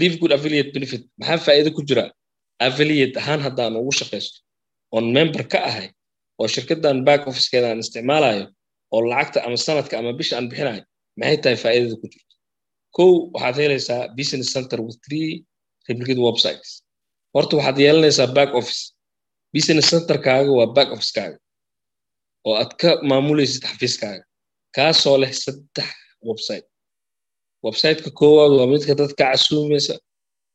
live good affiliate benefit maxaa faa'iido ku jira? Affiliate ahaan haddaan ugu shaqaysto oon member ka ahay oo shirkaddan back officekeeda aan isticmaalayo oo lacagta ama sanadka ama bisha aan bixinayo maxay tahay faa'iidada ku jirto? Kow waxaad helaysaa business center with three replicate websites. Horta waxaad yeelanaysaa back office. Business centerkaaga waa back officekaaga oo aad ka maamulaysid xafiiskaaga. Kaasoo leh saddex website websiteka koowaad waa midka dadka casuumaysa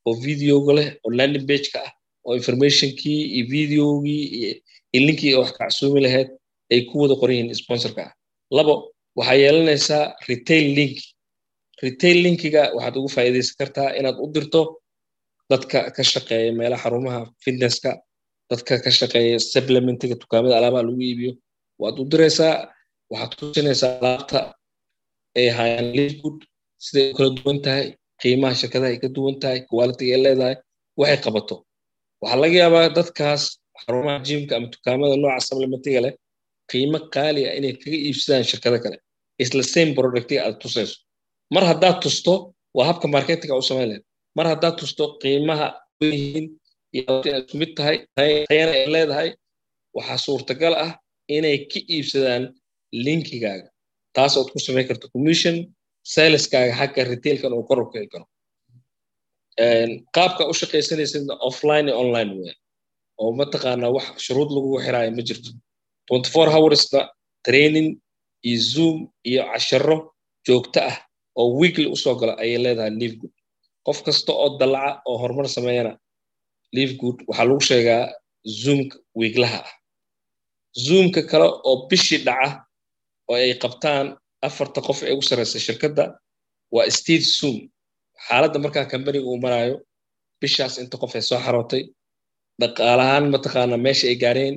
oo videoga leh oo landing pageka ah oo informationkii iyo videogii iyo linkii wax ka casuumi lahayd ay ku wada qoran yihiin sponsorka ah. Labo waxaa yeelanaysaa retail link. Retail linkiga waxaad ugu faa'iidaysan kartaa inaad u dirto dadka ka shaqeeya meelaha xarumaha fitnesska dadka ka shaqeeya supplementiga dukaamada alaabaha lagu iibiyo. Waad u diraysaa waxaad tusinaysaa alaabta ay hayaan livegood siday kala duwan tahay qiimaha shirkadaha ay ka duwan tahay qualitiga ay leedahay waxay qabato. Waxaa laga yaabaa dadkaas xarumaha jimka ama dukaamada nooca supplementiga leh qiimo qaali ah inay kaga iibsadaan shirkado kale. Isla same productiga aad tusayso. Mar haddaad tusto waa habka marketinga u samayn lahayd mar haddaad tusto qiimaha yihiin inaad isku tahay tayana ay leedahay waxaa suurtagal ah inay ka iibsadaan linkigaaga taas ood ku samayn karto commission saleskaaga xagga retailkan uu kor u karo. Qaabka u shaqaysanaysidna offline iyo online weya oo mataqaanaa wax shuruud lagu xiraayo ma jirto. twenty four hoursna training iyo zoom iyo casharo joogto ah oo weekly u soo gala ayay leedahay live good qof kasta oo dalaca oo horumar sameeyana live good waxaa lagu sheegaa zoomka wiiglaha ah. Zoomka kale oo bishii dhaca oo ay qabtaan afarta qof ee ugu sarreysa shirkadda waa state zoom xaaladda markaa kambaniga uu maraayo bishaas inta qof ay soo xarootay dhaqaalahaan mataqaana meesha ay gaareen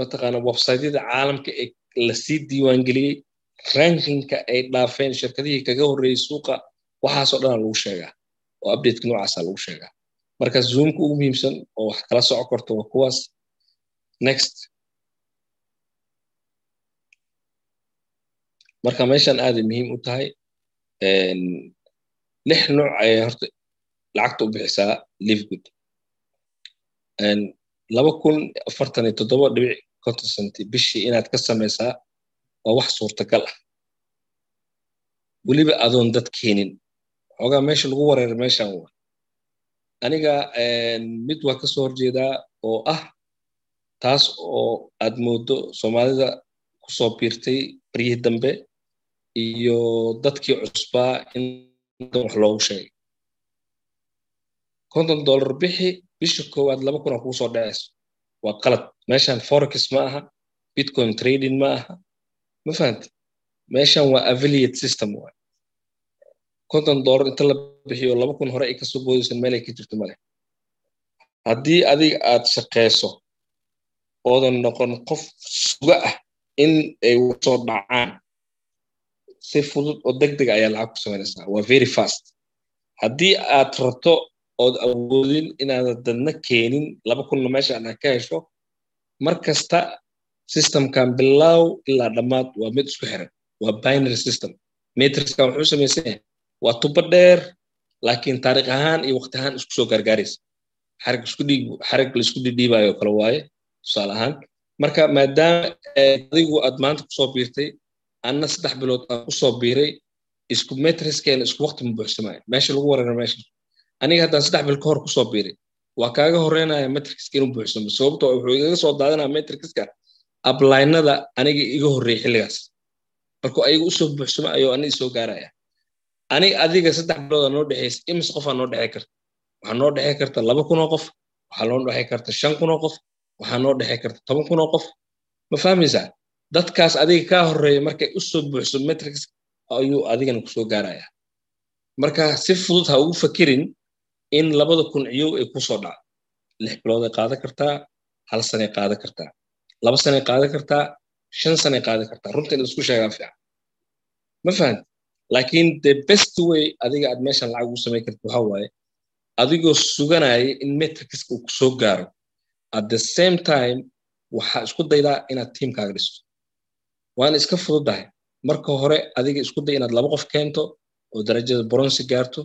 mataqaana websiteyada caalamka ee la sii diiwaangeliyey rankinka ay dhaafeen shirkadihii kaga horreeyey suuqa waxaasoo dhanaa lagu sheegaa oo updateka noocaasa lagu sheegaa. Marka zoomka ugu muhiimsan oo wax kala soco karto waa kuwaas. Next marka meeshan aaday muhiim u tahay lix nooc ayay horta lacagta u bixisaa livegood laba kun afartan iyo toddoba dhibic konton centi bishii inaad ka samaysaa waa wax suurtagal ah. Weliba adoon dad keenin. Xoogaa meesha lagu wareera meeshan waa. Aniga mid waa ka soo horjeedaa oo ah taas oo aad moodo soomaalida ku soo biirtay baryihii dambe iyo dadkii cusbaa in wax loogu sheegay. konton dollar bixi bisha koowaad laba kuna kugu soo dhacayso. Waa qalad. Meeshan forex ma aha bitcoin trading ma aha. Ma fahamti meeshan waa affiliate system waay. konton dollar inta la bixiyo laba kun hore ay ka soo boodaysan meel ay ka jirto male haddii adiga aad shaqayso oodan noqon qof suga ah in ay soo dhacaan si fudud oo deg deg ayaa lacag ku samaynaysaa waa very fast. Haddii aad rabto ood awoodin inaadan dadna keenin laba kunna meeshaan aad ka hesho mar kasta systemkan bilow ilaa dhammaad waa mid isku xiran. Waa binary system. Matrixkan wuxuu samaysan yahay waa tubo dheer laakiin taariikh ahaan iyo waqti ahaan isku soo gaargaaraysa xarig isku dhiib xarig la isku dhidhiibayo kale waaye tusaale ahaan. Marka maadaama adigu aad maanta ku soo biirtay anna saddex bilood aan ku soo biiray isku matrixkeena isku waqti ma buuxsamayo meesha lagu wareero meesha aniga haddaan saddex bil ka hor ku soo biiray waa kaaga horeynaya matrixka inuu buuxsamo sababtoo wuxuu igaga soo daadanaya matrixka ablaynada aniga iga horreeyay xilligaas markuu ayaga u soo buuxsamo ayuu ani isoo gaaraya aniga adiga saddex bilooda noo dhexaysa imis qofaa noo dhexey karta waxaa noo dhexey karta laba kunoo qof waxaa noo dhexey karta shan kunoo qof waxaa noo dhexey karta toban kunoo qof ma fahmaysaa dadkaas adiga kaa horreeya markay u soo buuxso matrix ayuu adigana ku soo gaaraya. Marka si fudud ha ugu fakirin in labada kun ciyow ay ku soo dhaco. Lix bilooday qaadan kartaa hal sanay qaadan kartaa. Laba sanay qaadan kartaa shan sanay qaadan kartaa. Runta in isku sheegaa fiican. Ma fahamti laakiin the best way adiga aad meeshan lacag ugu samayn karta waxa waaye adigoo suganaya in matrixka uu ku soo gaaro. At the same time waxaa isku daydaa inaad tiimkaaga dhisto waana iska fududahay. Marka hore adiga isku day inaad laba qof keento oo darajada bronsi gaarto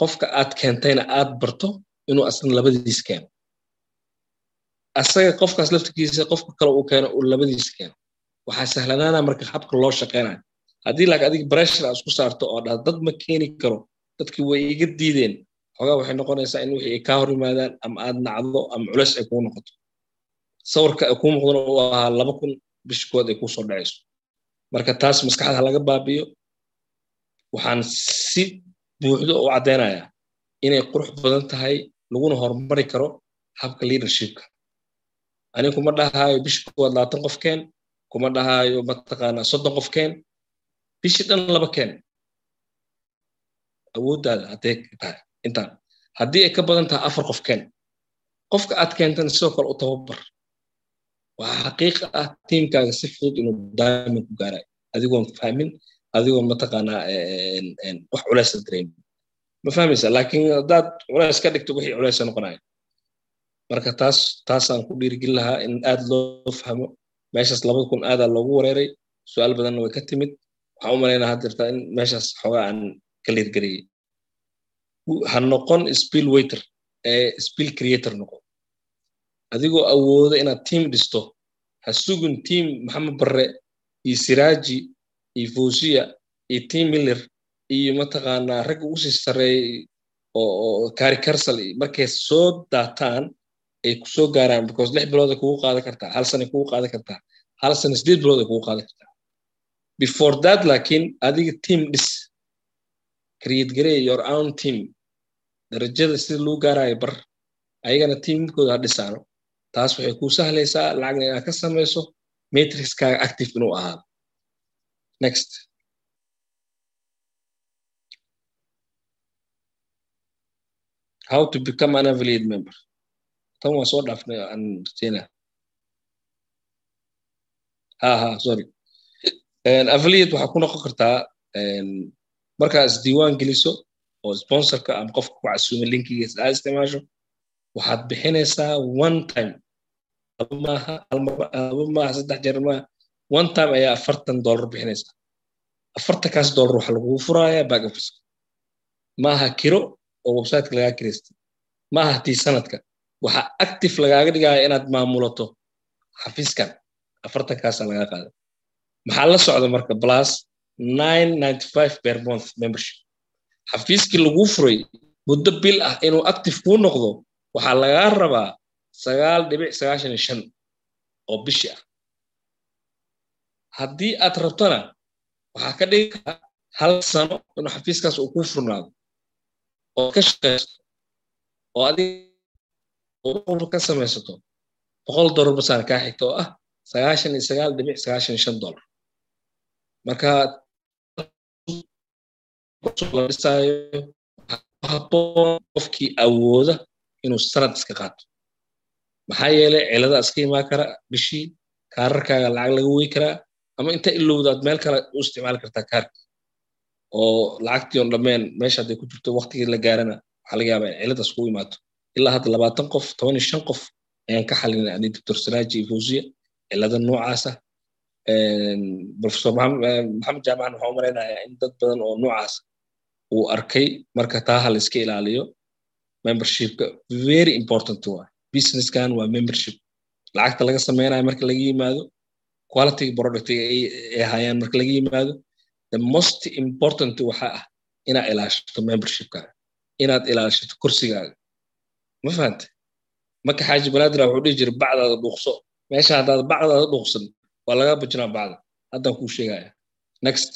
qofka aad keentayna aad barto inuu asna labadiis keeno. Asaga qofkaas laftirkiisa qofka kale uu keeno uu labadiis keeno. Waxaa sahlanaana marka habka loo shaqeynayo. Haddii laakiin adiga breshar aad isku saarto oo dhah dad ma keeni karo dadkii way iga diideen xogaa waxay noqonaysaa in wixii ay kaa hor yimaadaan ama aad nacdo ama culeys ay kuu noqoto. Sawirka ay kuu muuqdana uu ahaa laba kun bishi kood ay kuu soo dhacayso. Marka taas maskaxda laga baabiyo waxaan si buuxdo u caddaynayaa inay qurux badan tahay laguna horumari karo habka leadershipka. Aniga kuma dhahaayo bishi kood labaatan qof keen kuma dhahaayo mataqaanaa soddon qof keen bishii dhan laba keen. Awooddaada hadday tahay intaan. Haddii ay ka badan tahay afar qof keen qofka aad keentana sidoo kale u tababar waxaa xaqiiqa ah tiimkaaga si fudud inuu daamin ku gaarayo adigoon fahmin adigoon mataqaanaa wax culeysa dareemin. Ma fahmaysa laakiin haddaad culeys ka dhigto wixii culeysa noqonaya marka taas taasaan ku dhiirigelin lahaa in aad loo fahmo. Meeshaas labada kun aadaa loogu wareeray. Su'aal badanna way ka timid. Waxaan u malaynaa had jirtaa in meeshaas xoogaa aan ka liirgariyey ha noqon spiel waiter ee spiel creator noqon adigoo awooda inaad tiim dhisto. Ha sugin tiim maxamed barre iyo siraaji iyo fosiya iyo tiim miller iyo mataqaanaa ragga ugu sii sarreeyey oo kari karsal markay soo daataan ay ku soo gaaraan because lix bilood ay kugu qaadan kartaa hal sana kugu qaadan kartaa hal sana sideed bilood ay kugu qaadan kartaa. Before that laakiin adiga team dhis. Create garee your own team. Darajada sida lagu gaarayo bar. Ayagana teamkooda ha dhisaano taas waxay kuu sahlaysaa lacagna inaad ka samayso matrixkaaga active inuu ahaado next. How to become an affiliate member. Tan waa soo dhaafnay aan rajeyna ha sorry. Affiliate waxaa ku noqon kartaa markaa isdiiwaan geliso oo sponsorka ama qofka ku casuumay linkigiisa aad isticmaasho waxaad bixinaysaa one time maaha saddex jeer maaha one time ayaa afartan dollar bixinaysaa afartankaas dollar waxaa lagugu furayaa back office. Maaha kiro oo websiteka lagaa kiraystay maaha tii sanadka waxaa active lagaaga dhigaya inaad maamulato xafiiskan afartankaasa lagaa qaada maxaa la socda marka plus nine ninety five per month membership. Xafiiskii laguu furay muddo bil ah inuu active kuu noqdo waxaa lagaa rabaa sagaal dhibic sagaashan iyo shan oo bishi ah. Haddii aad rabtona waxaa ka dhigi karaa hal sano inuu xafiiskaas uu kuu furnaado oo ka shaqeyso oo adiga ka samaysato boqol dollar basaan kaa xigta oo ah sagaashan iyo sagaal dhibic sagaashan iyo shan dollar. Marka la haboon qofkii awooda inuu sanad iska qaato maxaa yeelay cilada iska imaan kara bishii kaararkaaga lacag laga wey karaa ama inta ilowdaad meel kale u isticmaali kartaa kaarka. Oo lacagtii on dhammeen meesha hadday ku jirto waktigii la gaarana waxaa laga yaabaa in ciladaas imaato. Ilaa hadda labaatan qof toban iyo shan qof ayaan ka xalinay ani doctor saraaji iyo fawziya cilada noocaasa professor maxamed jaamacan waxaa u malaynayaa in dad badan oo noocaas uu arkay marka taa ha la iska ilaaliyo. Membershipka very important waa businesskan waa membership. Lacagta laga samaynayo marka laga yimaado quality productiga ay hayaan marka laga yimaado the most important waxa ah inaad ilaashato membershipkaaga inaad ilaashato kursigaaga. Ma fahante marka xaaji banaadira wuxuu dhihi jiray bacdaada dhuuqso meesha haddaad bacdaada dhuuqsan waa laga bajinaa bacda. Haddaan kuu sheegaya. Next.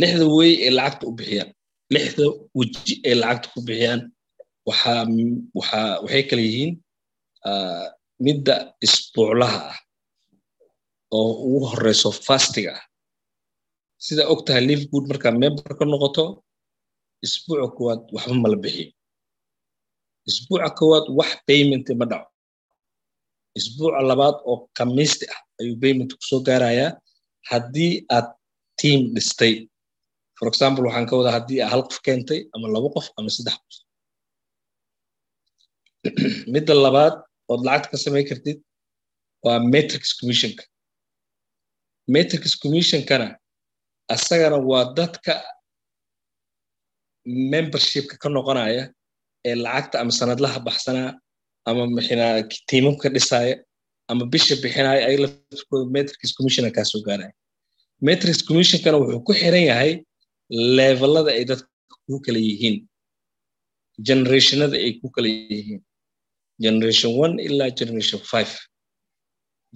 Lixda wey ee lacagta u bixiyaan lixda weji ee lacagta ku bixiyaan. Waxay kala yihiin midda isbuuclaha ah oo ugu horeyso fastiga ah. Sida og tahay live good markaa member ka noqoto isbuuca koowaad waxba mala bixiyo isbuuca koowaad wax payment ma dhaco. Isbuuca labaad oo khamiisti ah ayuu payment ku soo gaarayaa. Haddii aad team dhistay for example waxaan ka wadaa haddii aa hal qof keentay ama labo qof ama saddex qof. Midda labaad ood lacagta ka samay kartid waa matrix commissionka. Matrix commissionkana asagana waa dadka membershipka ka noqonaya ee lacagta ama sanadlaha baxsanaa ama tiimamka dhisaya ama bisha bixinaya ay laftirkooda matrix soo gaaraya. Matrix commissionkana wuxuu ku xiran yahay levelada ay dadka ku kala yihiin. Generationada ay ku kala yihiin. Generation one ilaa generation five.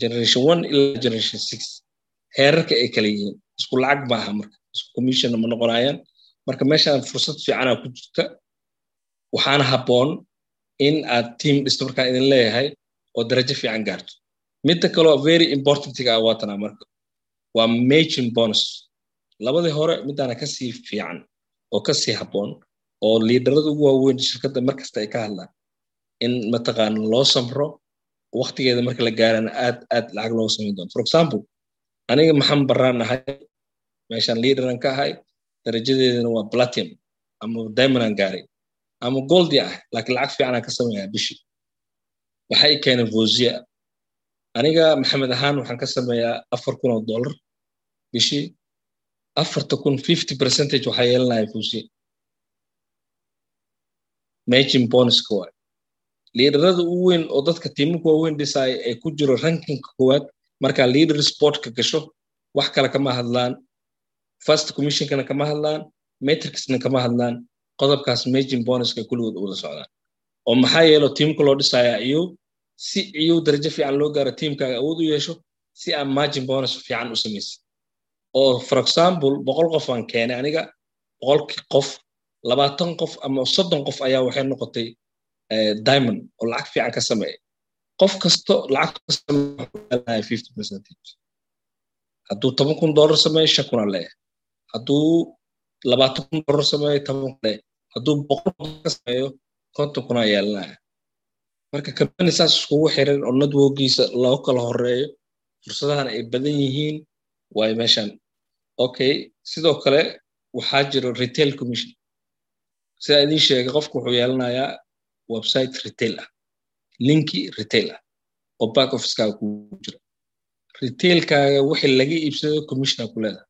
Generation one ilaa generation six. Heerarka ay kala yihiin. Isku lacag maaha marka. Isku commissionna ma noqonayaan. Marka meeshaan fursad fiicana ku jirta waxaana habboon in aad team dhisto markaan idin leeyahay oo darajo fiican gaarto. Midda kaloo very importantiga ah marka. Waa magin bonus labadii hore midaana ka sii fiican oo ka sii habboon oo liidarada ugu waaweyn shirkadda markasta ay ka hadlaan in mataqaana loo samro waktigeeda marka la gaarana aad aad lacag looga samayn doono for example aniga maxamed baraan ahay meeshaan liidaran ka ahay darajadeedana waa platinum ama diamondaan gaaray ama goldi ah laakiin lacag fiicanaan ka sameeyaa bishii. Waxay keeneen vosia aniga maxamed ahaan waxaan ka sameeyaa afar kun oo dollar bishii afarta kun fifty percentage waxaa yeelanaya vosia magin bonuska waay. Liidarada u weyn oo dadka tiimamka waaweyn dhisaya ee ku jiro rankinka koowaad markaa leader sportka gasho wax kale kama hadlaan. First commissionkana kama hadlaan matrixna kama hadlaan. Qodobkaas magin bonuska kulligood wada socdaan. Oo maxaa yeelo tiimka loo dhisayaa iyow si iyow darajo fiican loo gaaro tiimkaaga awood u yeesho si aan margin bonus fiican u samaysa oo for example boqol qof aan keenay aniga boqolkii qof labaatan qof ama soddon qof ayaa waxay noqotay diamond oo lacag fiican ka sameeya qof kasto lacag ka sameeya fifty percentage hadduu toban kun dollar sameeyo shan kuna leeyahay hadduu labaatan kun dollar sameeyo toban kun leeyahay hadduu boqol ka sameeyo konton kuna yeelanaya marka kambani saas iskugu xiran oo networkiisa loo kala horeeyo fursadahana ay badan yihiin waayo meeshan okay sidoo kale waxaa jiro retail commission. Sidaa idiin sheegay qofku wuxuu yeelanayaa website retail ah linki retail ah oo back officekaaga ku jira. Retailkaaga wixii laga iibsado commissiona ku leedahay.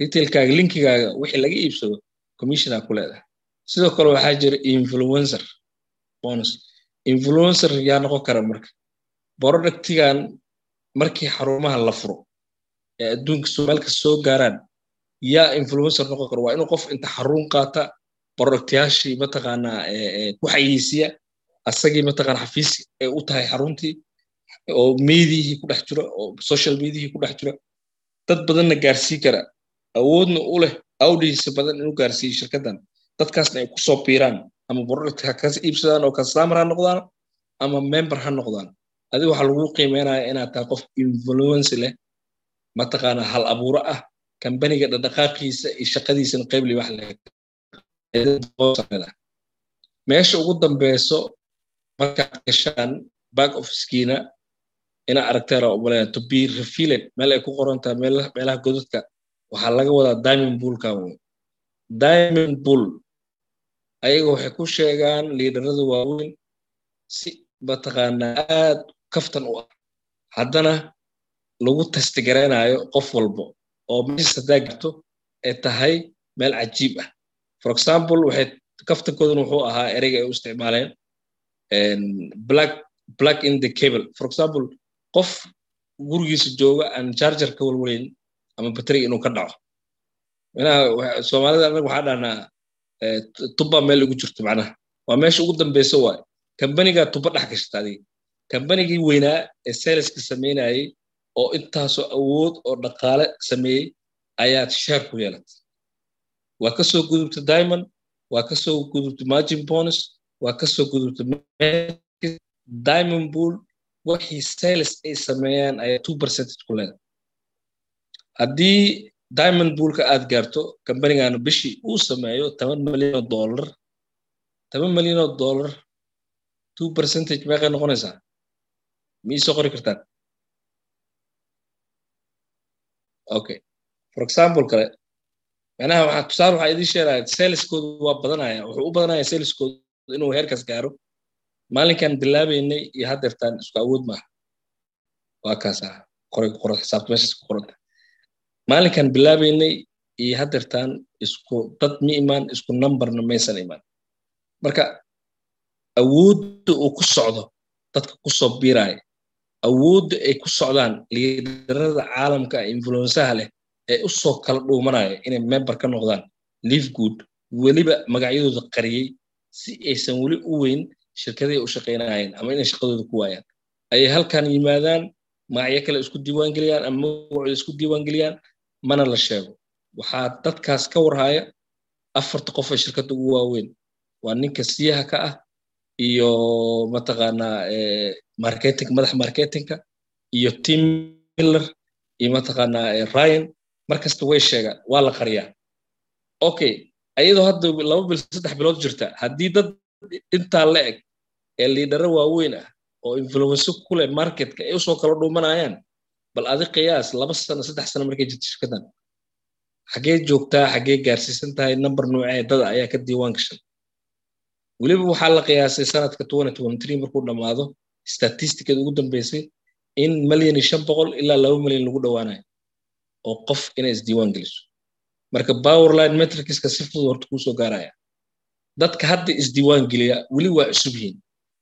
Retailkaaga linkigaaga wixii laga iibsado commissiona ku leedahay. Sidoo kale waxaa jira influencer bonus. Influencer yaa noqon kara marka. Productigan markii xarumaha la furo ee adduunka soomaalka soo gaaraan yaa influencer noqon kara waa inuu qof inta xarun qaata productyaashii mataqaanaa ku xayeysiya asagii mataqaana xafiis ay u tahay xaruntii oo meediyihii ku dhex jiro oo social mediahii ku dhex jiro. Dad badanna gaarsii kara. Awoodna u leh audience badan inuu gaarsiiyo shirkaddan dadkaasna ay ku soo biiraan ama product ha iibsadaan oo customer ha noqdaan ama member ha noqdaan. Adiga waxaa lagu qiimeynaya inaad tahay qof influence leh mataqaana hal abuuro ah kambaniga dhaqdhaqaaqiisa iyo shaqadiisana qaybli meesha ugu dambeyso markaad gashaan back officekiina ina aragteera umalaya to be refilled meel ay ku qoran meelaha godadka waxaa laga wadaa diamond bullka diamond bull ayaga waxay ku sheegaan liidarada waaweyn si mataqaanaa aad kaftan u ah. Haddana lagu tastigaraynayo qof walbo oo meeshas haddaa garto ay tahay meel cajiib ah. For example waxay kaftankoodana wuxuu ahaa ereyga ay u isticmaaleen black black in the cable. For example qof gurigiisa jooga aan charger ka walwalayn ama batteriga inuu ka dhaco. Manaha soomaalida anaga waxaa dhahnaa tuba meel ugu jirto macnaha. Waa meesha ugu dambeysa waayo kambanigaa tuba dhex gashata adiga. Kambanigii weynaa ee saleska samaynayay oo intaasoo awood oo dhaqaale sameeyey ayaad sheer ku yeelatay. Waa ka soo gudubta diamond waa ka soo gudubta margin bonus waa ka soo gudubta diamond bull. Wixii sales ay sameeyaan ayaa two percentage ku leedahay. Haddii diamond bullka aad gaarto kambanigana bishii uu sameeyo toban milyan oo dollar. Toban milyan oo dollar two percentage meeqay noqonaysaa. Miisoo qori kartaan okay. For example kale macnaha waxaa tusaale waxaa idiin sheegaya saleskoodu waa badanaya wuxuu u badanaya saleskoodu inuu heerkaas gaaro. Maalinkan bilaabaynay iyo haddeertaan isku awood maaha. Waa kaas ah. Xisaabta meeshaas ku qoranta. Maalinkan bilaabaynay iyo haddeertaan isku dad ma imaan isku numberna maysan imaan. Marka awoodda uu ku socdo dadka ku soo biiraya awoodda ay ku socdaan liidarada caalamka influensaha leh ee u soo kala dhuumanaya inay member ka noqdaan live good weliba magacyadooda qariyey si aysan weli u weyn shirkadahay u shaqaynayeen ama inay shaqadooda ku waayaan. Ayay halkan yimaadaan magacyo kale isku diiwaangeliyaan ama magacooda isku diiwaangeliyaan mana la sheego. Waxaa dadkaas ka warhaya afarta qof ee shirkadda ugu waaweyn. Waa ninka siyaha ka ah iyo mataqaanaa marketing madax marketingka iyo tim miller iyo mataqaanaa ryan. Markasta way sheegaan waa la qariyaa. Okay ayadoo hadda laba bil saddex bilood jirta haddii dad intaa la eg ee liidharo waaweyn ah oo influenso ku leh marketka ay u soo kala dhuumanayaan bal adi qiyaas laba sano saddex sano markay jirta shirkadan. Xaggee joogtaa xaggee gaarsiisan tahay number noocee dada ayaa ka diiwaan gashan weliba waxaa la qiyaasay sanadka markuu dhammaado. Statisticada ugu dambeysay in boqol ilaa laba milyan lagu dhowaanayo oo qof inay isdiiwaan geliso. Marka powerline metricska si fudud horta kuu soo gaaraya. Dadka hadda isdiiwaan geliya weli waa cusub yihiin.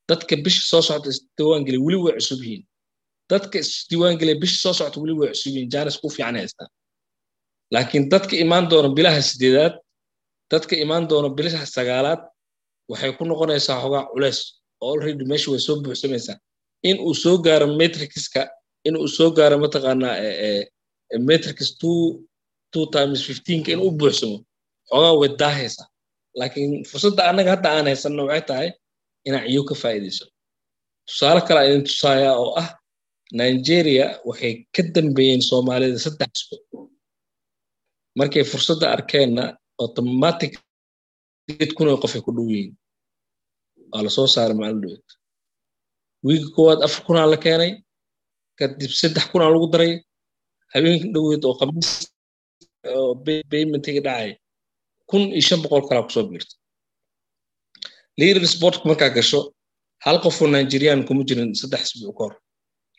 Dadka bisha soo socota isdiiwaan geliya weli waa cusub yihiin. Dadka isdiiwaan geliya bisha soo socota weli waa cusub yihiin. Jaanis ku fiican haystaan laakiin dadka imaan doona bilaha sideedaad dadka imaan doona bilaha sagaalaad waxay ku noqonaysaa xogaa culeys oo already meesha way soo buuxsamaysaa in uu soo gaaro matrixka in uu soo gaaro mataqaanaa matrix two two times fifteenka in uu buuxsamo xogaa way daahaysaa laakiin fursadda annaga hadda aan haysanno waxay tahay inaan ciyo ka faa'iidayso. Tusaale kale idin tusaaya oo ah nigeria waxay ka dambeeyeen soomaalida saddex isku. Markay fursadda arkeenna automatic id kun oo qofay ku dhow yihiin waa la soo saaray maalin dhaweed wiigi koowaad afar kunaa la keenay kadib saddex kunaa lagu daray. Habeenka dhoweed oo khamiis oo paymentiga dhacay kun iyo shan boqol kalaa ku soo biirta leader sportka markaa gasho hal qofoo nigerian kuma jirin saddex isbuuc ka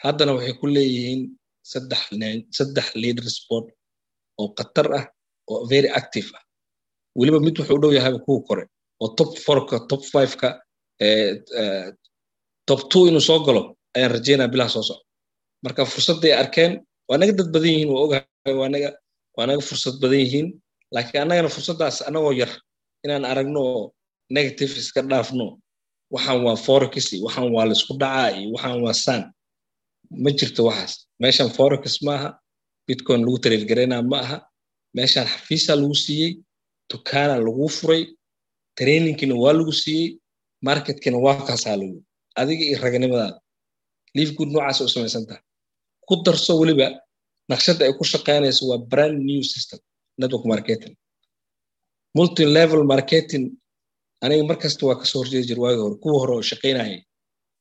haddana waxay ku leeyihiin saddex leader sport oo khatar ah oo very active ah weliba mid wuxuu dhow yahay kuwa kore oo top forka top fiveka top two inuu soo galo ayaan rajeynaa bilaha soo socda marka fursadday arkeen waa naga dad badan yihiin waa ogahay waa naga waa naga fursad badan yihiin. Laakiin annagana fursaddaas annagoo yar inaan aragno oo negative iska dhaafno waxaan waa forex iyo waxaan waa la isku dhacaa iyo waxaan waa san ma jirto waxaas. Meeshan forex maaha bitcoin lagu tariifgaraynaa ma aha. Meeshan xafiisaa lagu siiyey dukaana lagu furay trainingkina waa lagu siiyey marketkina waa kaasaa lagu adiga iyo raganimadaada liif good noocaas u samaysantaha ku darso weliba naqshadda ay ku shaqaynayso waa brand new system. network marketing. multi level marketing. aniga markasta waa ka soo horjeedi jir waagi hore kuwa hore oo shaqaynayay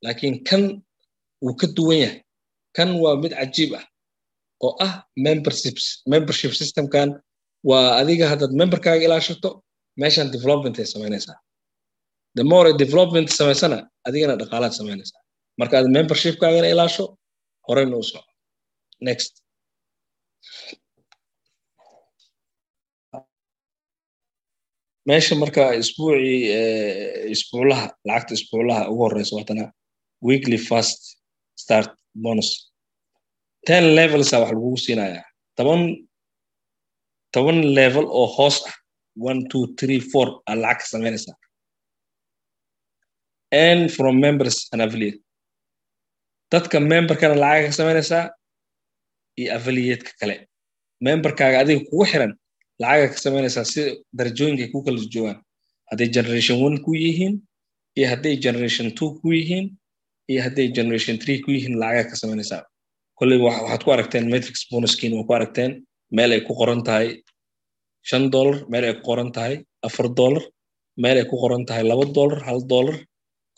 laakiin kan wuu ka duwan yahay kan waa mid cajiib ah oo ah membership waa adiga haddaad memberkaaga ilaashato meeshan development ay samaynaysaa. The more development samaysana adigana dhaqaalaad samaynaysaa. Marka aad membershipkaagana ilaasho horeyna u soco next. Meesha marka isbuucii isbuuclaha lacagta isbuuclaha ugu horeysa watana weekly fast start bonus. Ten levelsa wax lagugu siinayaa. Toban toban level oo hoos ah. One two three four. Aa lacag ka samaynaysaa and from members and affiliate. Dadka memberkana lacag ka samaynaysaa iyo affiliateka kale. Memberkaaga adiga kugu xiran lacaga ka samaynaysaa si darajooyinkay ku kala joogaan. Hadday generation one ku yihiin iyo hadday generation two ku yihiin iyo hadday generation three ku yihiin lacaga ka samaynaysaa kolley waxaad ku aragteen matrix bonuskiin waa ku aragteen meel ay ku qoran tahay shan dollar meel ay ku qoran tahay afar dollar meel ay ku qoran tahay laba dollar hal dollar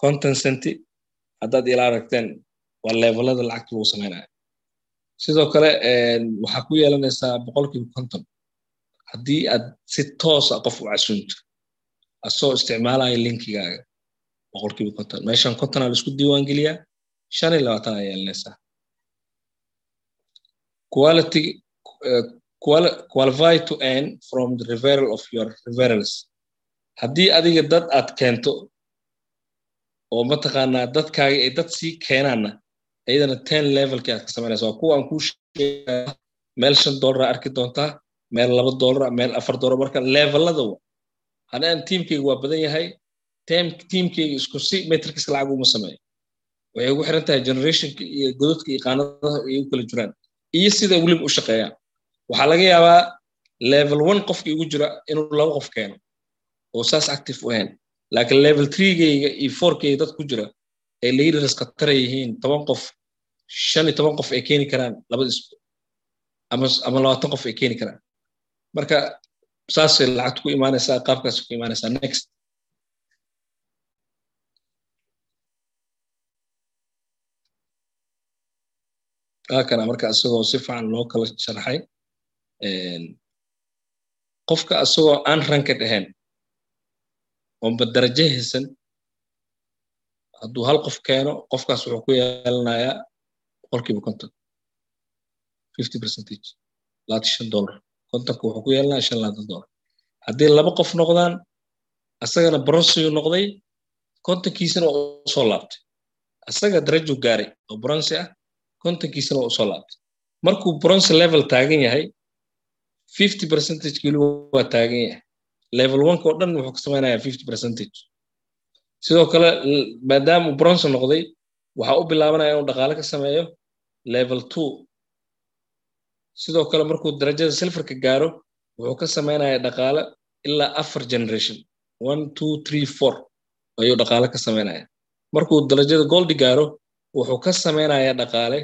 conton centi haddaad ila aragteen waa levelada lacagta lagu samaynaya sidoo kale waxaa ku yeelanaysaa boqolkiiba konton. Haddii aad si toosa qof u casunto asoo isticmaalaya linkigaaga boqolkiiba konton. Meeshan kontonaa la isku diiwaan geliyaa shan iyo labaatan aa yeelanaysaa. Quality qualify to earn from the referral of your referrals. Haddii adiga dad aad keento oo mataqaanaa dadkaaga ay dad sii keenaanna iyadana ten levelkii aad ka samaynaysa waa kuwa aan kuu sheegaya meel shan dollara arki doontaa meel laba dollara meel afar dollar marka levelada wa haddaan waa badan yahay tiimkayga isku si metrics lacag uma sameeyo. Waxay ugu xiran tahay generationka iyo gododka iyo qaanadaha ay u kala jiraan iyo sida weliba u shaqeeyaan waxaa laga yaabaa level one qofka igu jira inuu laba qof keeno oo saas active u ahayn. Laakiin level threegayga iyo fourkayga dad ku jira ay leaders khatara yihiin toban qof shan iyo toban qof ay keeni karaan labada ama ama labaatan qof ay keeni karaan. Marka saasay lacagta ku imaanaysaa qaabkaas ku imaanaysaa. Next. Kana marka isagoo si fiican loo kala sharxay qofka isagoo aan ranked ahayn oonba darajo haysan hadduu hal qof keeno qofkaas wuxuu ku yeelanayaa boqolkiiba konton. fifty percentage labaatan shan dollar. Kontonka wuxuu ku yeelanaya shan labaatan dollar. Haddii laba qof noqdaan asagana bronsiyu noqday kontonkiisana waa u soo laabtay. Asaga darajuu gaaray oo bronsi ah kontonkiisana waa u soo laabtay. Markuu bronze level taagan yahay fifty percentage kili waa taagan yahay level oneka oo dhan wuxuu ka samaynayaa fifty percentage. Sidoo kale maadaama bronze noqday waxaa u bilaabanaya inuu dhaqaale ka sameeyo level two. Sidoo kale markuu darajada silfarka gaaro wuxuu ka samaynayaa dhaqaale ilaa afar generation. One two three four ayuu dhaqaale ka samaynaya markuu darajada goldi gaaro wuxuu ka samaynayaa dhaqaale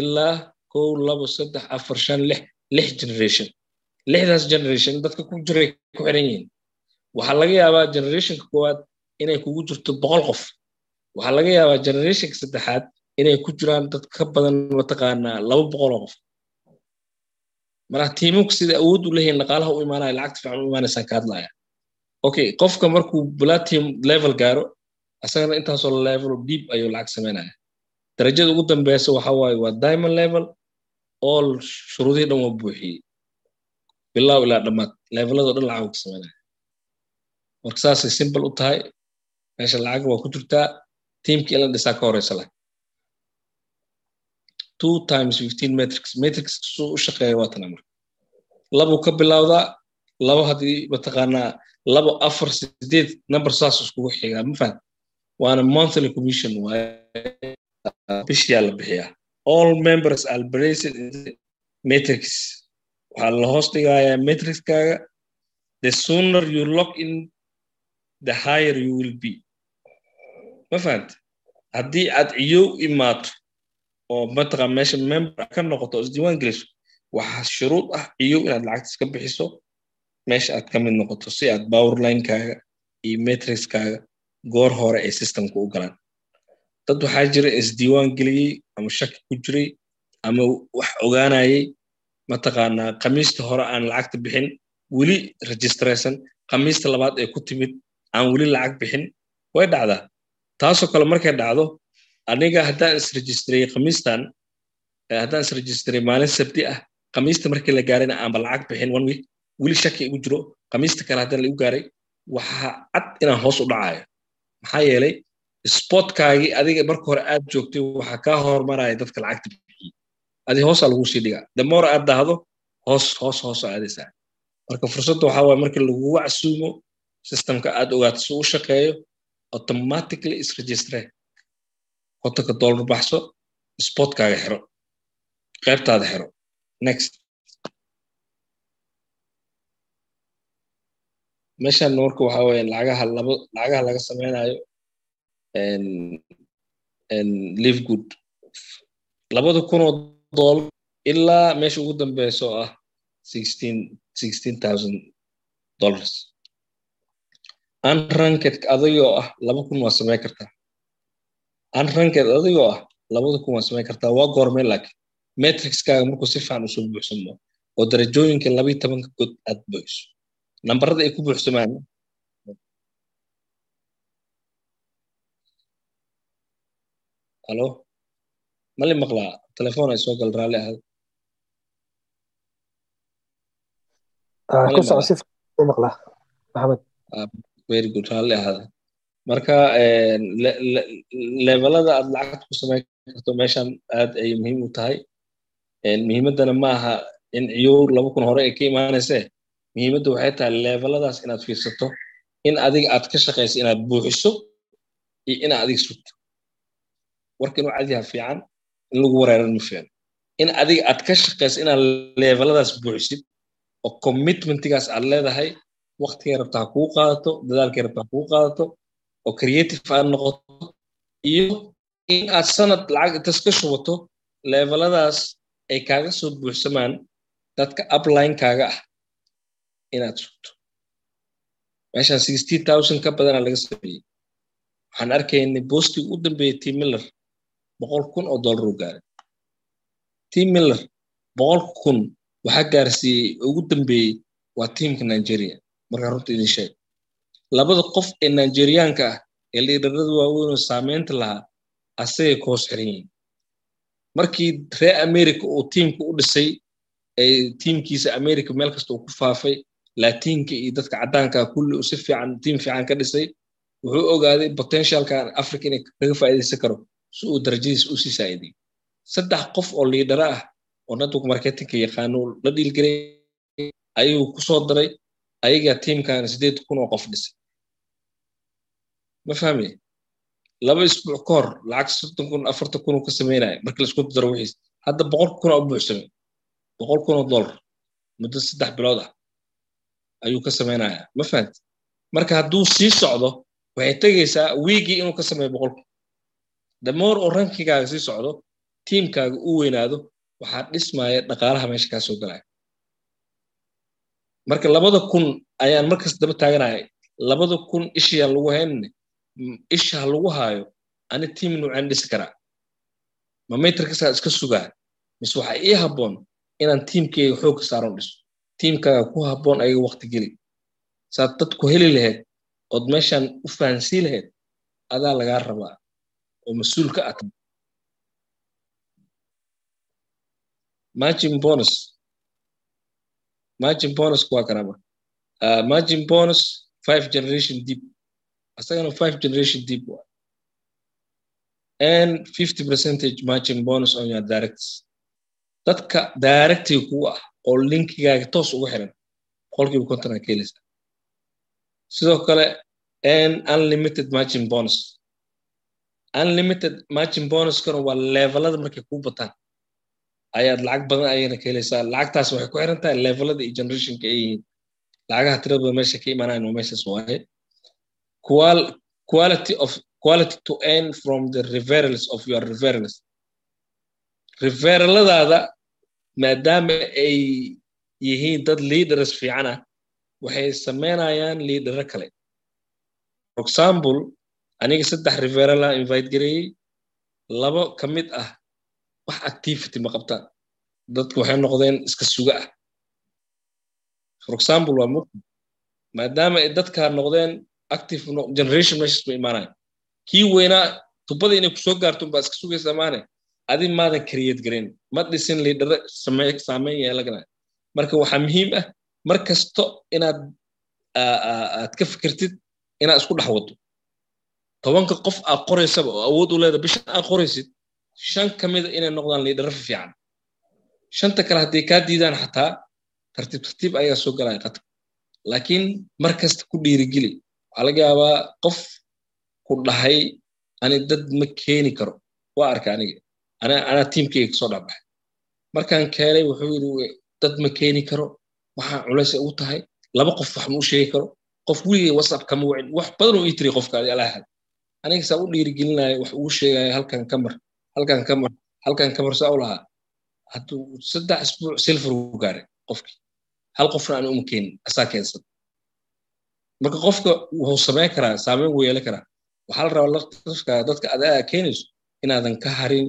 ilaa kow labo saddex afar shan lix lix generation lixdaas generation dadka ku jiray ku xiran yihiin. Waxaa laga yaabaa generationka koowaad inay kugu jirto boqol qof. Waxaa laga yaabaa generationka saddexaad inay ku jiraan dad ka badan mataqaanaa laba boqoloo qof. Marka tiiminku sida awood u leeyihiin dhaqaalaha u imaanaya lacagta fiican u imaanaysaan ka hadlaya okay qofka markuu platinum level gaaro asagana intaasoo level deep ayuu lacag samaynaya darajada ugu dambeysa waxa waaye waa diamond level all shuruudihii dhan waa buuxiyey bilow ilaa dhammaad leveladoo dhan lacag ka samaynaya marka saasay simple u tahay meesha lacag waa ku jirtaa tiimkii in dhisaa ka horeysa lah two times fifteen metrics. Metrics suu u shaqeeya waa tana marka. Labuu ka bilowdaa labo haddii mataqaanaa labo afar sideed number saas iskugu xigaa ma fahan waana monthly commission waaye. Bishiyaa la bixiyaa. All members are matrix waxaa la hoos dhigayaa matrixkaaga the sooner you lock in the higher you will be. Ma fahanta haddii aad ciyow imaato oo mataqan meesha member. ka noqoto isdiiwaan geliso waxaa shuruud ah ciyow inaad lacagta iska bixiso meesha aad ka mid noqoto si aad powerlinekaaga iyo matrixkaaga goor hore ay systemka u galaan dad waxaa jira isdiiwaan geliyey ama shaki ku jiray ama wax ogaanayay mataqaanaa khamiista hore aan lacagta bixin weli registraysan khamiista labaad ee ku timid aan weli lacag bixin. Way dhacdaa. Taasoo kale markay dhacdo aniga haddaan isregistreyey khamiistan haddaan isregistrey maalin sabti ah khamiista markii la gaarayna aanba lacag bixin one week weli shaki igu jiro khamiista kale haddaan laigu gaaray waxaa cad inaan hoos u dhacayo. Maxaa yeelay spotkaagii adiga marka hore aad joogtay waxaa kaa hormaraya dadka lacagta adi hoosaa lagu sii dhigaa. Damor aad dahdo hoos hoos hoos aadaysaa marka fursadda waxaa waye markii lagugu casuumo systemka aad ogaato si u shaqeeyo automatically isregistre kontonka dollar baxso spotkaaga xiro. Qaybtaada xiro. Next. Meeshan marka waxa weeye lacagaha laba lacagaha laga sameynayo live good. Labada kunoo ilaa meesha ugu dambeysa oo ah unranked adigoo ah laba kun waa samey kartaa unranked adigoo ah labada kun waa samey kartaa waa goormee laakiin. Matrixkaaga markuu si fiican u soo buuxsamo oo darajooyinka labayo tobanka god aad buuxiso nambarada ay ku buuxsamaan halo mali maqlaa telefoon ay soo gal raalli ahad very good. raalli ahaada marka levelada aad lacagta ku samayn karto meeshan aad ay muhiim u tahay muhiimaddana ma aha in ciyowr laba kun hore ay ka imaanaysee muhiimadda waxay tahay leveladaas inaad fiirsato in adiga aad ka shaqayso inaad buuxiso iyo inaad adiga sugto warka inuu cadiha fiican in lagu fiican in adiga aad ka shaqayso inaad leveladaas buuxisid oo commitmentigaas aad leedahay waktigay rabta ha kuu qaadato dadaalkay rabta ha kuu qaadato oo creative aad noqoto iyo in aad sanad lacag intas ka shubato leveladaas ay kaaga soo buuxsamaan dadka uplinekaaga ah inaad sugto. Meeshaan sixty thousand ka badana laga sameeyey. Waxaan arkaynay boostig u dambeeyey t miller boqol kun oo dollar u gaaray. T miller boqol kun. Waxaa gaarsiiyey ugu dambeeyey waa tiimka nigeria. Markaa runta idin sheeg. Labada qof ee nigeriyaanka ah ee liidharada waaweyn oo saameynta lahaa asagay ka hoos xiran yihiin. Markii reer america uu tiimka u dhisay ee tiimkiisa america meel kasta uu ku faafay latiinka iyo dadka caddaanka kulli uu si fiican tiim fiican ka dhisay wuxuu ogaaday potentialkan africa inay kaga faa'iidaysan karo si uu darajadiisa u sii saa'iday saddex qof oo liidhara ah oo network marketingka yaqaano la dhiilgelay ayuu ku soo daray ayagaa tiimkan sideed kun oo qof dhisay. Ma fahmaya laba isbuuc ka hor lacag soddon kun afartan kun ka samaynaya markii la isku daro wixiis hadda boqol kun oo buuxsamay boqol kun oo dollar muddo saddex bilood ah ayuu ka samaynaya ma fahamti marka hadduu sii socdo waxay tegaysaa wiigii inuu ka sameeyo boqol kun damoor oo rankigaaga sii socdo tiimkaaga u weynaado waxaa dhismaya dhaqaalaha meesha kaa soo galaya. Marka labada kun ayaan markas daba taaganaya labada kun ishayaan lagu haynane isha ha lagu haayo ani tiim nuucaan dhisi karaa. Ma matrixaa iska sugaa? Mise waxaa ii habboon inaan tiimkeyga xoogka saaron dhiso. Tiimkaaga ku habboon ayaga wakti geli. Saad dadku heli lahayd ood meeshan u fahansii lahayd adaa lagaa rabaa oo mas'uul ka ata margin bonus. Margin bonus waa kanama uh, margin bonus five generation deep asagana five generation deep waa. And fifty percentage margin bonus on your directs. Dadka directiga kuwa ah oo linkigaaga toos ugu xiran boqolkiiba konton aa sidoo kale and unlimited margin bonus unlimited margin bonuskana waa levelada markay kuu bataan. Ayaad lacag badan ayana ka helaysaa. Lacagtaas waxay ku xiran tahay levelada iyo generationka ay yihiin. Lacagaha tiradooda meesha ka imaanayan waa meeshaas waaye. Quality of quality to earn from the referrals of your referrals. Referraladaada maadaama ay yihiin dad leaders fiican ah waxay samaynayaan liidharo kale. For example aniga saddex referala invite gareeyey labo ka mid ah wax activity ma qabtaan dadku waxay noqdeen iska suga ah. For example waa mug maadaama ay dadkaa noqdeen active generation meeshas ma imaanayo kii weynaa tubada inay ku soo gaarto baa iska sugaysa maane. Adi maadan create gareyn ma dhisin liidharo saameyn yeelagana marka waxaa muhiim ah mar kasto inaad aad ka fikirtid inaad isku dhex wado tobanka qof aad qoraysaba oo awood u leeda bishan aad qoraysid shan ka mida inay noqdaan liidharo fiican. Shanta kale hadday kaa diidaan xataa tartiib tartiib ayaa soo galaya qatar laakiin mar kasta ku dhiirigeli. Waxaa laga yaabaa qof ku dhahay ani dad ma keeni karo. Waa arka aniga. Anaa tiimkeyga ka soo dhexbaxay markaan keenay wuxuu yidhi dad ma keeni karo. Waxaan culays ugu tahay. Laba qof wax ma u sheegi karo. Qof weligay whatsapp kama wacin wax badan uu ii tiri qofkaadi alaahad aniga saa u dhiirigelinaya wax ugu sheegaya halkan ka mar halkan ka mar halkan ka saa u lahaa. Hadduu saddex isbuuc silfar ugu gaaray qofkii. Hal qofna aan uma keenin asaa keensan. Marka qofka wuxuu samayn karaa saameyn wuu yeelan karaa. Waxaa la rabaa lafka dadka adaa keenayso inaadan ka harin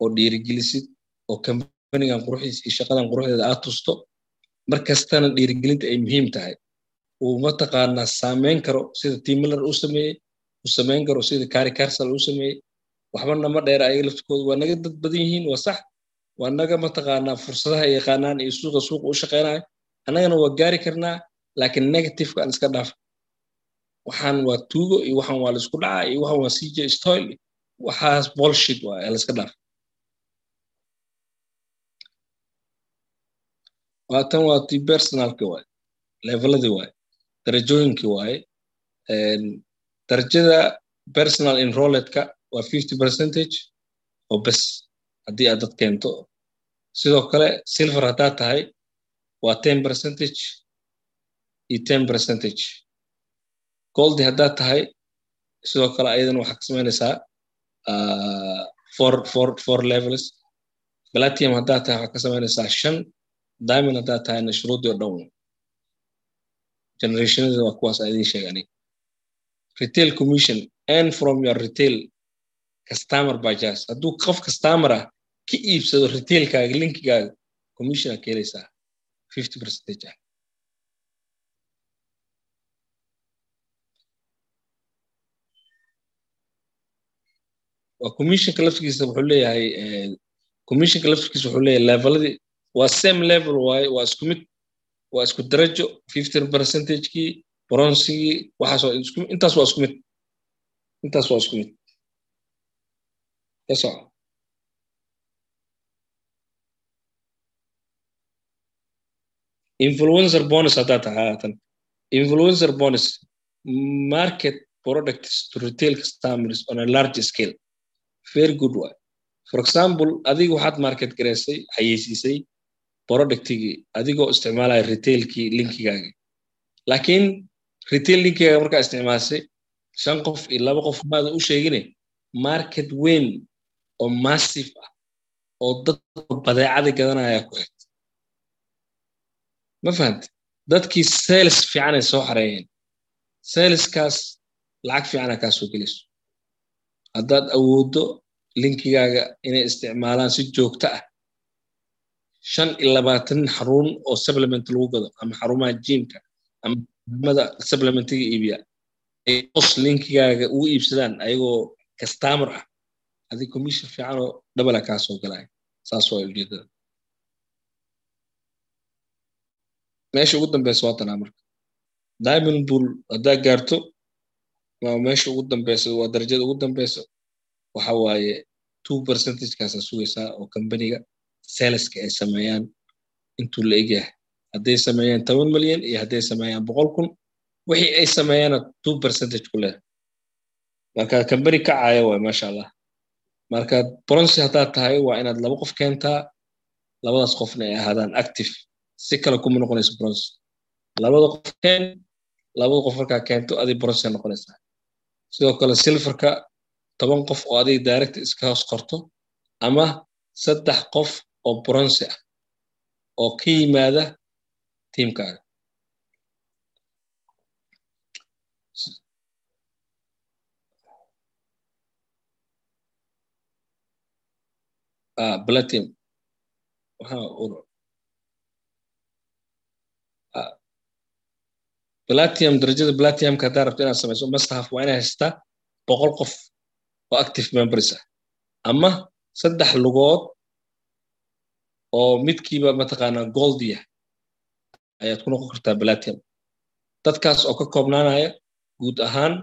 oo dhiirigelisid oo kambanigan quruxdiisa iyo shaqadan quruxdeeda aad tusto. Mar kastana dhiirigelinta ay muhiim tahay. Uu mataqaanaa saameyn karo sida tim miller uu sameeyey? uu samayn karo sida kari carsal uu sameeyey. Waxba nama dheera ayaga laftikooda waa naga dad badan yihiin waa sax waa naga mataqaanaa fursadaha yaqaanaan iyo suuqa suuqa u shaqaynayo annagana waa gaari karnaa laakiin negativeka aan iska dhaaf. Waxaan waa tuugo iyo waxaan waa la isku dhacaa iyo waxaan waa cj stoil waxaas bolshit waa ee laiska dhaaf. Waatan waa ti personalki waaye leveladii waaye darajooyinkii waaye darajada personal enroletka waa fifty percentage oo bes haddii aad dad keento. Sidoo kale silver haddaad tahay waa ten percentage iyo ten percentage. Goldi haddaad tahay sidoo kale ayadana waxaa ka samaynaysaa four levels. Platinum haddaad tahay waxaa ka samaynaysaa shan diamond haddaad tahayna shuruudii oo dhan generationada waa kuwaas aan idiin sheega aniga retail commission and from your retail customer bajas hadduu qof customer ah ka iibsado retailkaaga linkigaaga commission aad ka helaysaa fifty percentage ah. Waa commissionka laftigiisa wuxuu leeyahay commissionka laftigiisa wuxuu leeyahay leveladii waa same level waaye waa isku mid waa isku darajo fifteen percentagekii bronsigii intaas waa isku mid. Intaas waa isku mid. Influencer bonus haddaad tahay haatan influencer bonus market products to retail customers on a large scale. Very good way for example adiga waxaad market garaysay xayeysiisay productigii adigoo isticmaalaya retailkii linkigaagi laakiin retail linkigaaga markaa isticmaasay shan qof iyo laba qof maada u sheegine market weyn oo massive ah oo dad badeecada gadanaya ku xigta. Ma fahamte dadkii sales fiicanay soo xareeyeen. Saleskaas lacag fiicana kaa soo haddaad awooddo linkigaaga inay isticmaalaan si joogto ah shan iyo labaatan xarun oo supplement lagu gado ama xarumaha jiimka ama xarumada supplementiga iibiya os linkigaaga ugu iibsadaan ayagoo customer ah. Adig commission fiican oo dhabala kaa soo galaya saas waa ujeedada meesha ugu dambeysa waa tanaa marka. Diamond bull haddaa gaarto waa meesha ugu dambeysa waa darajada ugu dambeysa waxa waaye two percentagekaasaa sugaysaa oo companiga saleska ay sameeyaan intuu la egyahay hadday sameeyaan toban milyan iyo hadday sameeyaan boqol kun wixii ay sameeyaana two percentage ku leh marka company ka caaya waay maasha allah. Marka bronsi haddaad tahay waa inaad laba qof keentaa labadaas qofna ay ahaadaan active. Si kale kuma noqonayso bronsi labada qof keen labada qof markaa keento adig bronsi noqonaysaa. Sidoo kale silverka toban qof oo adiga direct iska hoos qorto ama saddex qof oo bronsi ah oo ka yimaada tiimkaaga platinum platinum darajada platinumka haddaa rabto inaad samayso mustahaf waa inaa haystaa boqol qof oo active members ah. Ama saddex lugood oo midkiiba mataqaanaa goldia ayaad ku noqon kartaa platinum dadkaas oo ka koobnaanaya guud ahaan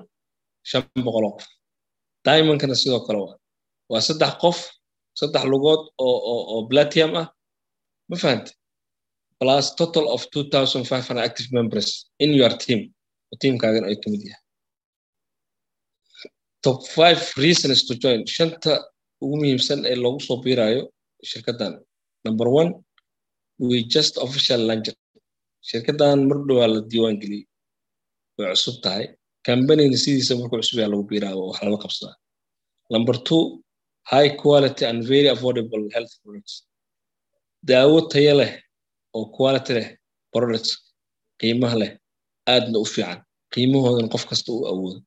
shan boqoloo qof. Diamondkana sidoo kale waa. Waa saddex qof saddex lugood oo platinum ah. Ma fahante plus total of two thousand five hundred active members in your team. Oo teamkaagan ay ka mid yahay. Top five reasons to join. Shanta ugu muhiimsan ee loogu soo biirayo shirkaddan. Number one we just official launch shirkaddan mar dhowaa la diiwaan geliyey way cusub tahay. Combanina sidiisa markuu cusub yaa lagu biiraa oo wax lala qabsadaa number two high quality and very affordable health products. Daawo tayo leh oo quality leh products qiimaha leh aadna u fiican. Qiimahoodana qof kasta u awoodo.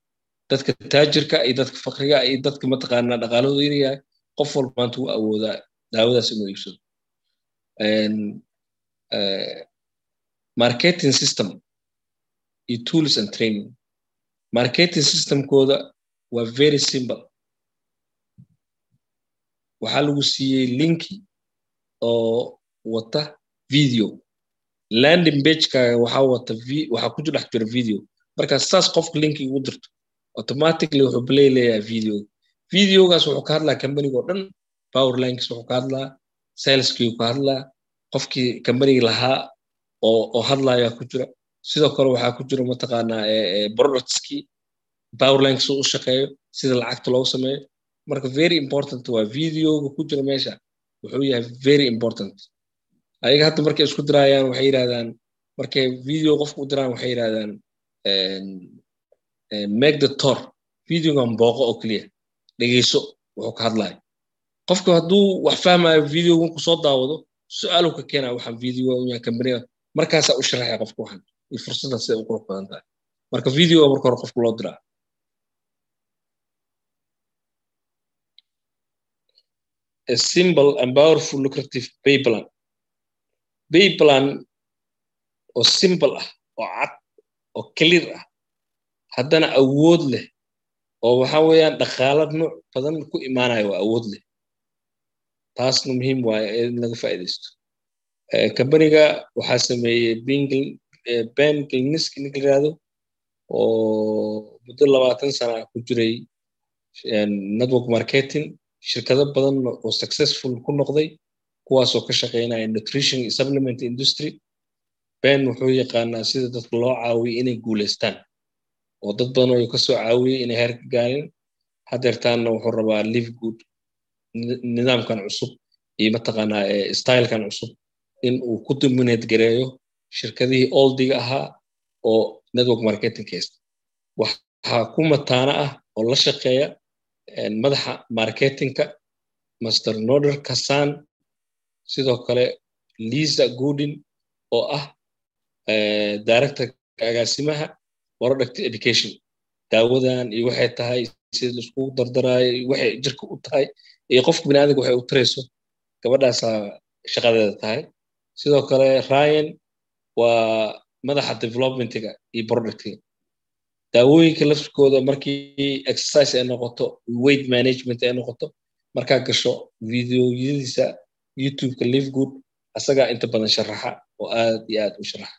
Dadka taajirka iyo dadka fakriga iyo dadka mataqaanaa dhaqaalahooda yaryahay qof walba maanta u awoodaa daawadaas inuu iibsado marketing system iyo tools and training. Marketing systemkooda waa very simple. Waxaa lagu siiyey linki oo wata video. Landing pagekaaga waxaa wata waxaa ku dhex jira video. Marka saas qofka linki ugu dirto automatically wuxuu play leeyahay video. Videogaas wuxuu ka hadlaa companiga oo dhan powerlinks wuxuu ka hadlaa saleskii ka hadlaa qofkii companiga lahaa oo hadlayaa ku jira sidoo kale waxaa ku jira mataqaanaa productskii powerlinks u shaqeeyo sida lacagta loogu sameeyo. Marka very important waa videoga ku jira meesha. Wuxuu yahay very important. Ayaga hadda markay isku dirayaan waxay yidhahdaan markay video qofka u diraan waxay yidhahdaan make the tour. Videogan booqo oo keliya. Dhegeyso wuxuu ka hadlayo qofka hadduu wax fahmayo videogan ku soo daawado su'aaluu ka keenaya waxaan video kambaniga markaasaa u sharaxaya qofka waxan iyo fursadda siday u qurux badan tahay. Marka videoga marka hore qofka loo diraa a simple and powerful lucrative pay plan. Pay plan oo simple ah oo cad oo clear ah. Haddana awood leh. Oo waxa weeyaan dhaqaalo nooc badan ku imaanayo waa awood leh. Taasna muhiim waaye in laga faa'iidaysto kambaniga waxaa sameeyey ben kliniski ninka yiraahdo oo muddo labaatan sana ku jiray network marketing. Shirkado badan oo successful ku noqday kuwaasoo ka shaqeynaya nutrition supplement industry. Ben wuxuu yaqaanaa sida dadka loo caawiyay inay guulaystaan oo dad badan oo ka soo caawiyey inay heerka gaarin hadeertaanna wuxuu rabaa live good nidaamkan cusub iyo mataqaanaa stylekan cusub in uu ku dominate gareeyo shirkadihii oldiga ahaa oo network marketing kaysta waxaa ku mataana ah oo la shaqeeya madaxa marketingka master noder kasan sidoo kale lisa goodin oo ah director agaasimaha product education. Daawadan iyo waxay tahay sida laiskugu dardaraayo waxay jirka u tahay iyo qofka biniaadamka waxay u tarayso gabadhaasaa shaqadeeda tahay sidoo kale ryan waa madaxa developmentiga iyo productiga. Daawooyinka laftirkooda markii exercise ay noqoto weight management ay noqoto markaa gasho videoyadiisa youtubeka live good asagaa inta badan sharaxa oo aad iyo aad u sharaxa.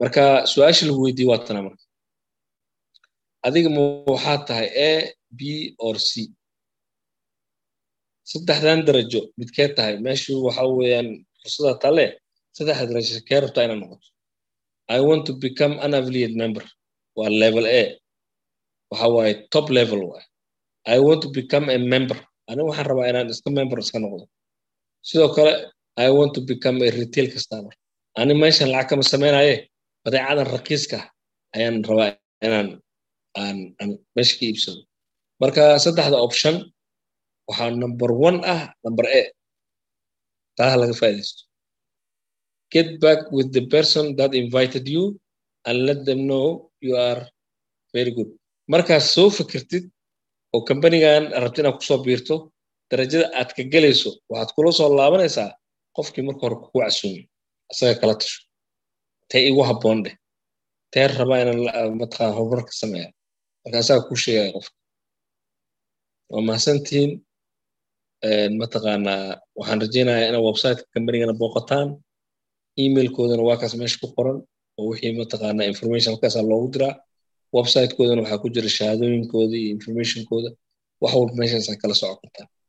Marka su'aasha lagu weydiye waa tana marka. Adiga ma waxaa tahay a b or c saddexdan darajo midkee tahay. Meeshu waxa weeyaan fursada tale saddexda darajo kee rabtaa inaad noqoto. I want to become an affiliate member. Waa level a. Waxa waaye top level waay i want to become a member. Aniga waxaan rabaa inaan iska member iska noqdo. Sidoo kale i want to become a retail customer. Ani meeshan lacag kama samaynaye badeecadan raqiiska ayaan rabaa inaan aan aan meesha ka iibsado. Marka saddexda option waxaa number one ah number a. Taa laga faa'iidaysto. Get back with the person that invited you and let them know you are very good. Markaad soo fikirtid oo kambanigan rabti inaad ku soo biirto darajada aad ka gelayso waxaad kula soo laabanaysaa qofkii marka hore kugu casuumi. Asaga kala tasho tee igu habboon dheh. Tee rabaa inaan horumar ka sameeya marka asaga kuu sheegaya qofka. Waa mahadsantihiin mataqaanaa waxaan rajaynayaa inaad websiteka kambanigana booqataan. Emailkoodana waa kaas meesha ku qoran oo wixii mataqaanaa information halkaasaa loogu diraa. Websitekoodana waxaa ku jira shahaadooyinkooda iyo informationkooda. Wax walba meeshaasaa kala soco kartaa